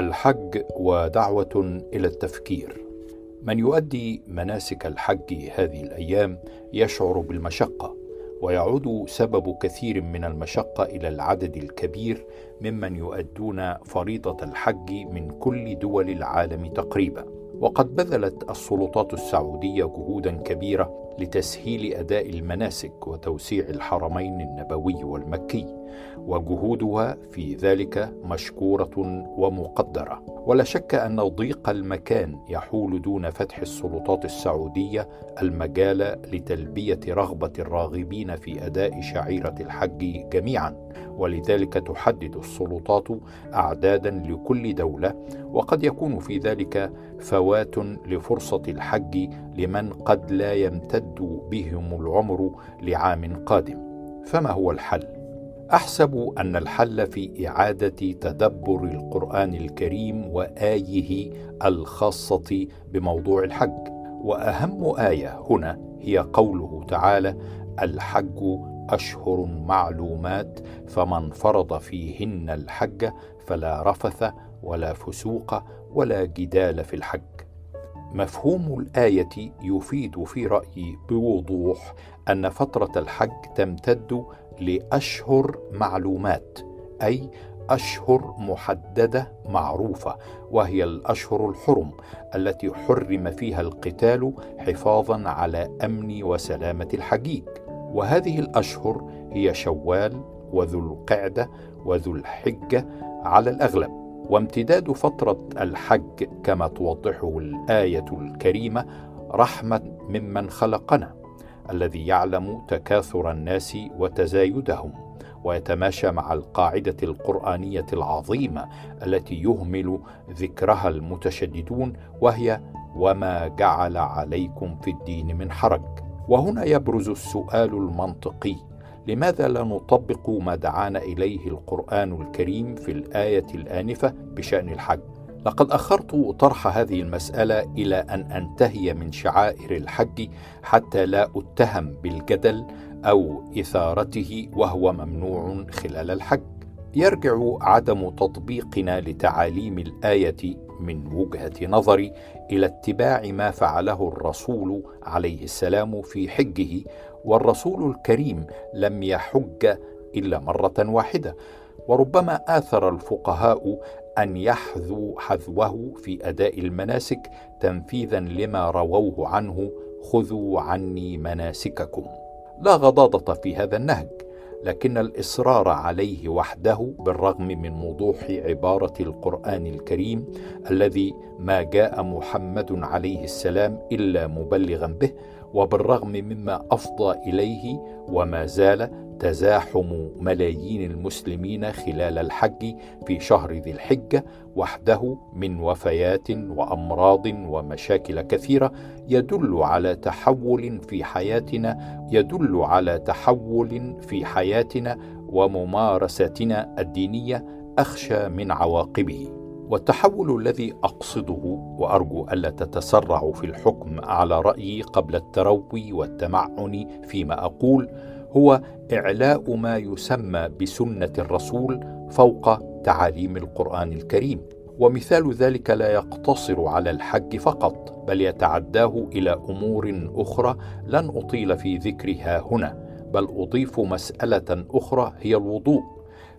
الحج ودعوة إلى التفكير. من يؤدي مناسك الحج هذه الأيام يشعر بالمشقة ويعود سبب كثير من المشقة إلى العدد الكبير ممن يؤدون فريضة الحج من كل دول العالم تقريبا. وقد بذلت السلطات السعودية جهودا كبيرة لتسهيل أداء المناسك وتوسيع الحرمين النبوي والمكي وجهودها في ذلك مشكورة ومقدرة. ولا شك أن ضيق المكان يحول دون فتح السلطات السعودية المجال لتلبية رغبة الراغبين في أداء شعيرة الحج جميعا. ولذلك تحدد السلطات أعدادا لكل دولة وقد يكون في ذلك فوات لفرصة الحج لمن قد لا يمتد بهم العمر لعام قادم. فما هو الحل؟ أحسب أن الحل في إعادة تدبر القرآن الكريم وآيه الخاصة بموضوع الحج. وأهم آية هنا هي قوله تعالى الحج أشهر معلومات فمن فرض فيهن الحج فلا رفث ولا فسوق ولا جدال في الحج. مفهوم الآية يفيد في رأيي بوضوح أن فترة الحج تمتد لأشهر معلومات أي أشهر محددة معروفة وهي الأشهر الحرم التي حرم فيها القتال حفاظا على أمن وسلامة الحجيج. وهذه الأشهر هي شوال وذو القعدة وذو الحجة على الأغلب. وامتداد فترة الحج كما توضحه الآية الكريمة رحمة ممن خلقنا الذي يعلم تكاثر الناس وتزايدهم ويتماشى مع القاعدة القرآنية العظيمة التي يهمل ذكرها المتشددون وهي وما جعل عليكم في الدين من حرج. وهنا يبرز السؤال المنطقي لماذا لا نطبق ما دعانا إليه القرآن الكريم في الآية الآنفة بشأن الحج؟ لقد أخرت طرح هذه المسألة إلى أن أنتهي من شعائر الحج حتى لا أتهم بالجدل أو إثارته وهو ممنوع خلال الحج. يرجع عدم تطبيقنا لتعاليم الآية من وجهة نظري إلى اتباع ما فعله الرسول عليه السلام في حجه والرسول الكريم لم يحج إلا مرة واحدة وربما آثر الفقهاء أن يحذوا حذوه في أداء المناسك تنفيذا لما رووه عنه خذوا عني مناسككم لا غضاضة في هذا النهج. لكن الإصرار عليه وحده بالرغم من وضوح عبارة القرآن الكريم الذي ما جاء محمد عليه السلام إلا مبلغا به وبالرغم مما أفضى إليه وما زال تزاحم ملايين المسلمين خلال الحج في شهر ذي الحجة وحده من وفيات وأمراض ومشاكل كثيرة يدل على تحول في حياتنا يدل على تحول في حياتنا وممارستنا الدينية أخشى من عواقبه. والتحول الذي أقصده وأرجو ألا تتسرعوا في الحكم على رأيي قبل التروي والتمعن فيما أقول هو إعلاء ما يسمى بسنة الرسول فوق تعاليم القرآن الكريم. ومثال ذلك لا يقتصر على الحج فقط بل يتعداه إلى أمور أخرى لن أطيل في ذكرها هنا بل أضيف مسألة أخرى هي الوضوء.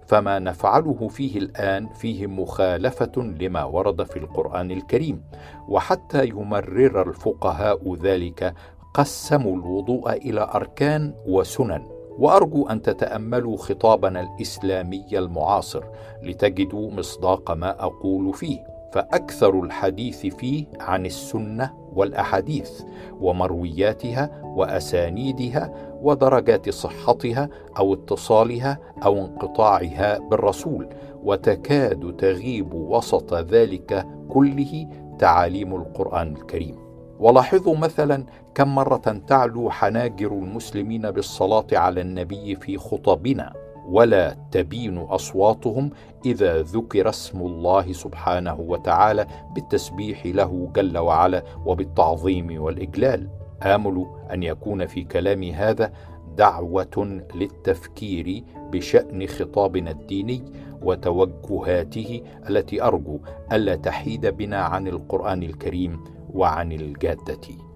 فما نفعله فيه الآن فيه مخالفة لما ورد في القرآن الكريم وحتى يمرر الفقهاء ذلك قسموا الوضوء إلى أركان وسنن وأرجو أن تتأملوا خطابنا الإسلامي المعاصر لتجدوا مصداق ما أقول فيه. فأكثر الحديث فيه عن السنة والأحاديث ومروياتها وأسانيدها ودرجات صحتها أو اتصالها أو انقطاعها بالرسول وتكاد تغيب وسط ذلك كله تعاليم القرآن الكريم. ولاحظوا مثلا كم مرة تعلو حناجر المسلمين بالصلاة على النبي في خطبنا ولا تبين أصواتهم إذا ذكر اسم الله سبحانه وتعالى بالتسبيح له جل وعلا وبالتعظيم والإجلال. آمل أن يكون في كلامي هذا دعوة للتفكير بشأن خطابنا الديني وتوجهاته التي أرجو ألا تحيد بنا عن القرآن الكريم وعن الجادة.